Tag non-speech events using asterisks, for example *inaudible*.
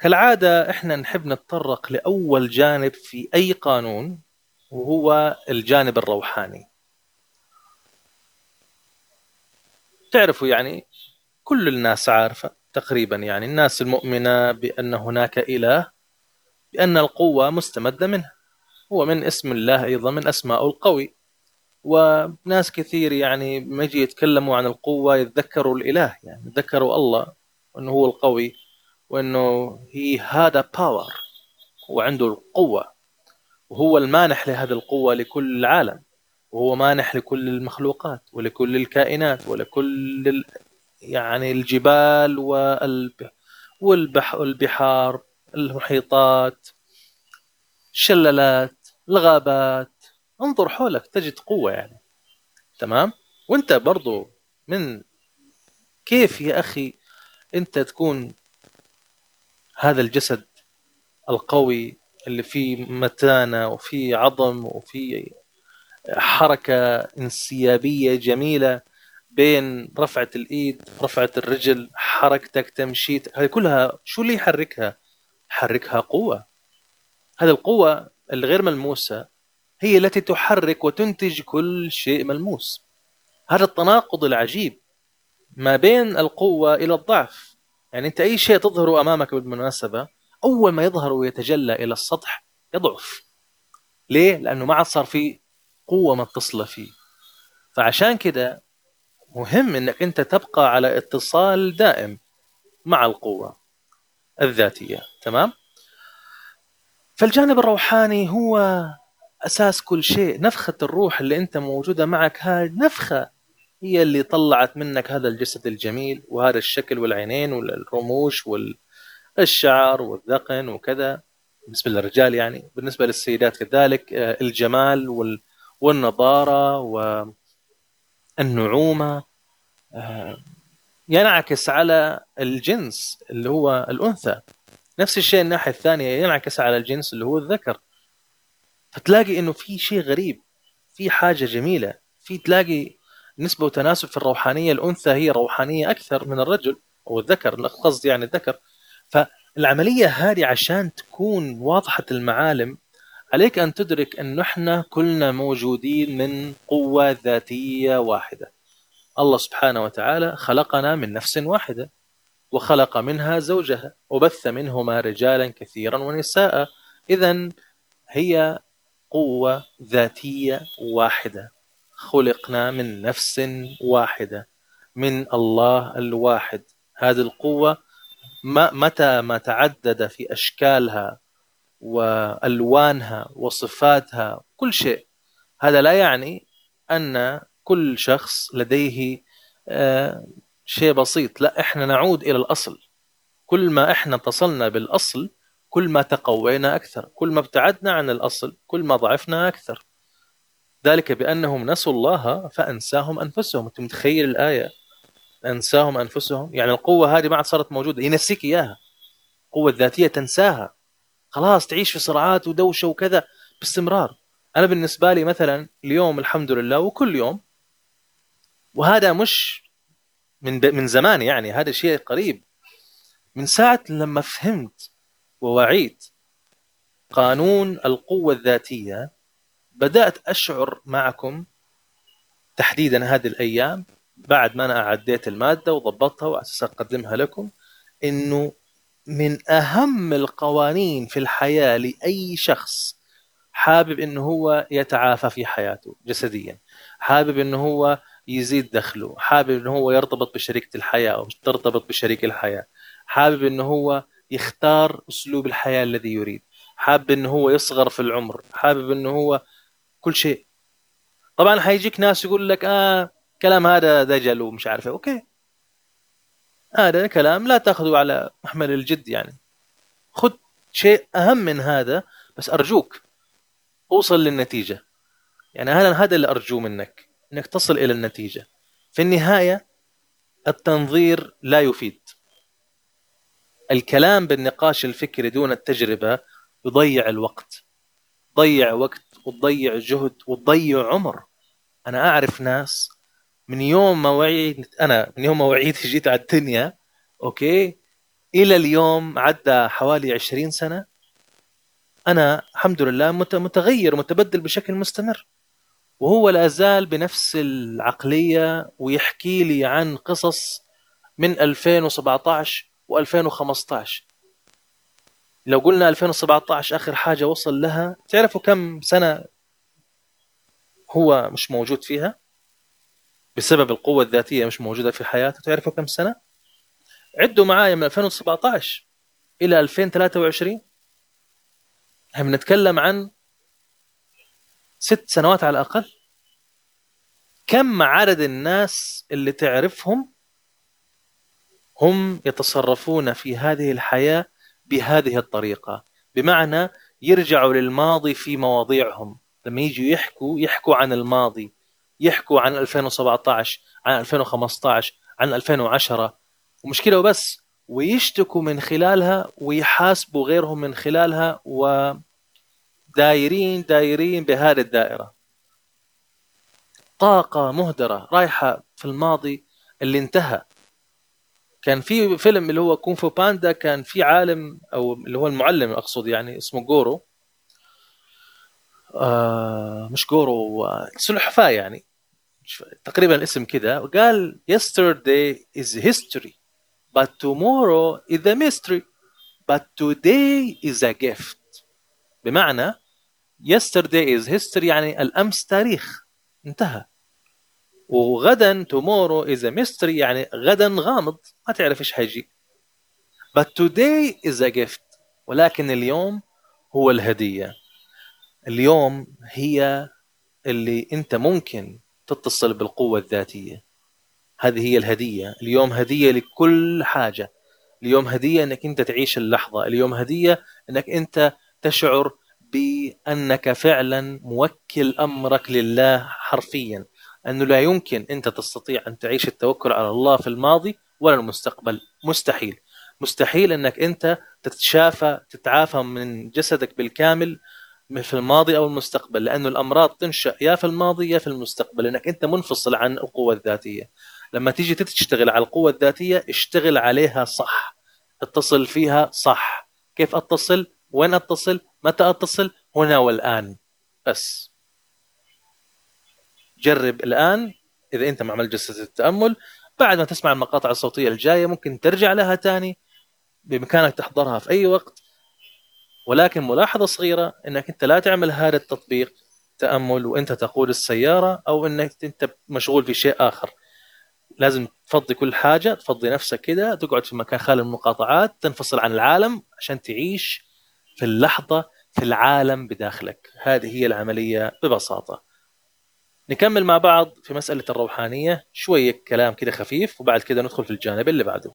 كالعادة إحنا نحب نتطرق لأول جانب في أي قانون وهو الجانب الروحاني. تعرفوا يعني كل الناس عارفة تقريبا يعني الناس المؤمنة بأن هناك إله بأن القوة مستمدة منه. هو من اسم الله أيضا من أسماء القوي. وناس كثير يعني ما يجي يتكلموا عن القوة يتذكروا الإله يعني يتذكروا الله وأنه هو القوي. وأنه هي هذا باور هو عنده القوة. وهو المانح لهذه القوة لكل العالم. وهو مانح لكل المخلوقات ولكل الكائنات ولكل ال... يعني الجبال والب... والبح... والبحار المحيطات الشلالات الغابات. انظر حولك تجد قوة يعني. تمام؟ وانت برضو من كيف يا أخي أنت تكون هذا الجسد القوي اللي فيه متانة وفيه عظم وفيه حركة انسيابية جميلة بين رفعة الإيد رفعة الرجل حركتك تمشيت هذه كلها شو اللي يحركها؟ يحركها قوة. هذه القوة الغير ملموسة هي التي تحرك وتنتج كل شيء ملموس. هذا التناقض العجيب ما بين القوة إلى الضعف. يعني أنت أي شيء تظهره أمامك بالمناسبة أول ما يظهر ويتجلى إلى السطح يضعف ليه؟ لأنه ما عاد صار في قوة متصلة فيه فعشان كده مهم أنك أنت تبقى على اتصال دائم مع القوة الذاتية تمام؟ فالجانب الروحاني هو أساس كل شيء نفخة الروح اللي أنت موجودة معك هاي نفخة هي اللي طلعت منك هذا الجسد الجميل وهذا الشكل والعينين والرموش والشعر والذقن وكذا. بالنسبة للرجال يعني بالنسبة للسيدات كذلك آه، الجمال والنضارة والنعومة آه، ينعكس على الجنس اللي هو الأنثى. نفس الشيء الناحية الثانية ينعكس على الجنس اللي هو الذكر. فتلاقي إنه في شيء غريب في حاجة جميلة في تلاقي نسبة وتناسب في الروحانية الأنثى هي روحانية أكثر من الرجل أو الذكر قصدي يعني الذكر. فالعملية هذه عشان تكون واضحة المعالم عليك أن تدرك انه إحنا كلنا موجودين من قوة ذاتية واحدة. الله سبحانه وتعالى خلقنا من نفس واحدة وخلق منها زوجها وبث منهما رجالا كثيرا ونساء. اذا هي قوة ذاتية واحدة. خلقنا من نفس واحدة من الله الواحد. هذه القوة متى ما تعدد في أشكالها وألوانها وصفاتها كل شيء. هذا لا يعني أن كل شخص لديه آه، شيء بسيط. لا إحنا نعود إلى الأصل. كل ما إحنا اتصلنا بالأصل كل ما تقوينا أكثر. كل ما ابتعدنا عن الأصل كل ما ضعفنا أكثر. ذلك بأنهم نسوا الله فأنساهم أنفسهم. أنت متخيل الآية؟ أنساهم أنفسهم. يعني القوة هذه ما عاد صارت موجودة. ينسيك إياها. القوه الذاتيه تنساها. خلاص تعيش في صراعات ودوشة وكذا باستمرار. أنا بالنسبة لي مثلا اليوم الحمد لله وكل يوم وهذا مش من من زمان يعني هذا شيء قريب. من ساعة لما فهمت ووعيت قانون القوة الذاتية بدأت أشعر معكم تحديدا هذه الأيام بعد ما أنا أعديت المادة وضبطتها وأساس أقدمها لكم إنه من أهم القوانين في الحياة لأي شخص حابب إنه هو يتعافى في حياته جسديا حابب إنه هو يزيد دخله حابب إنه هو يرتبط بشريكة الحياة أو ترتبط بشريك الحياة حابب إنه هو يختار أسلوب الحياة الذي يريد حابب إنه هو يصغر في العمر حابب إنه هو كل شيء. طبعا حيجيك ناس يقول لك آه كلام هذا دجل ومش عارف إيه. أوكي. هذا كلام لا تأخذه على محمل الجد يعني. خذ شيء أهم من هذا بس أرجوك. أوصل للنتيجة. يعني هذا هذا اللي ارجوه منك إنك تصل إلى النتيجة. في النهاية التنظير لا يفيد. الكلام بالنقاش الفكري دون التجربة يضيع الوقت ضيع وقت وتضيع جهد وتضيع عمر. أنا أعرف ناس من يوم ما وعيت أنا من يوم ما وعيت *laughs* جيت على الدنيا أوكي؟ إلى اليوم عدى حوالي 20 سنة. أنا الحمد لله متغير متبدل بشكل مستمر. وهو لا زال بنفس العقلية ويحكي لي عن قصص من 2017 و2015 لو قلنا 2017 آخر حاجة وصل لها تعرفوا كم سنة هو مش موجود فيها؟ بسبب القوة الذاتية مش موجودة في حياته تعرفوا كم سنة؟ عدوا معايا من 2017 إلى 2023 إحنا بنتكلم عن ست سنوات على الأقل. كم عدد الناس اللي تعرفهم هم يتصرفون في هذه الحياة بهذه الطريقة. بمعنى يرجعوا للماضي في مواضيعهم. لما يجوا يحكوا يحكوا عن الماضي. يحكوا عن 2017 عن 2015 عن 2010 ومشكلة وبس ويشتكوا من خلالها ويحاسبوا غيرهم من خلالها و دايرين دايرين بهذه الدائرة. طاقة مهدرة رايحة في الماضي اللي انتهى. كان في فيلم اللي هو كونغ فو باندا كان في عالم أو اللي هو المعلم أقصد يعني اسمه جورو. آه مش جورو سلحفاة يعني. تقريبا الاسم كده. وقال yesterday is history but tomorrow is a mystery but today is a gift. بمعنى yesterday is history يعني الأمس تاريخ. انتهى. وغدا tomorrow is a mystery يعني غدا غامض ما تعرف إيش حيجي. But today is a gift ولكن اليوم هو الهدية. اليوم هي اللي أنت ممكن تتصل بالقوة الذاتية. هذه هي الهدية. اليوم هدية لكل حاجة. اليوم هدية إنك أنت تعيش اللحظة. اليوم هدية إنك أنت تشعر بأنك فعلا موكل أمرك لله حرفيا. أنه لا يمكن أنت تستطيع أن تعيش التوكل على الله في الماضي ولا المستقبل. مستحيل. مستحيل أنك أنت تتشافى تتعافى من جسدك بالكامل في الماضي أو المستقبل لأنه الأمراض تنشأ يا في الماضي يا في المستقبل. لانك أنت منفصل عن القوة الذاتية. لما تيجي تشتغل على القوة الذاتية اشتغل عليها صح. اتصل فيها صح. كيف أتصل؟ وين أتصل؟ متى أتصل؟ هنا والآن. بس. جرب الآن إذا أنت ما عملت جلسه التأمل بعد ما تسمع المقاطع الصوتية الجاية ممكن ترجع لها ثاني بإمكانك تحضرها في أي وقت. ولكن ملاحظة صغيرة إنك أنت لا تعمل هذا التطبيق تأمل وأنت تقود السيارة أو إنك أنت مشغول في شيء آخر. لازم تفضي كل حاجة تفضي نفسك كده تقعد في مكان خالي من المقاطعات تنفصل عن العالم عشان تعيش في اللحظة في العالم بداخلك. هذه هي العملية ببساطة. نكمل مع بعض في مسألة الروحانية. شوية كلام كده خفيف وبعد كده ندخل في الجانب اللي بعده.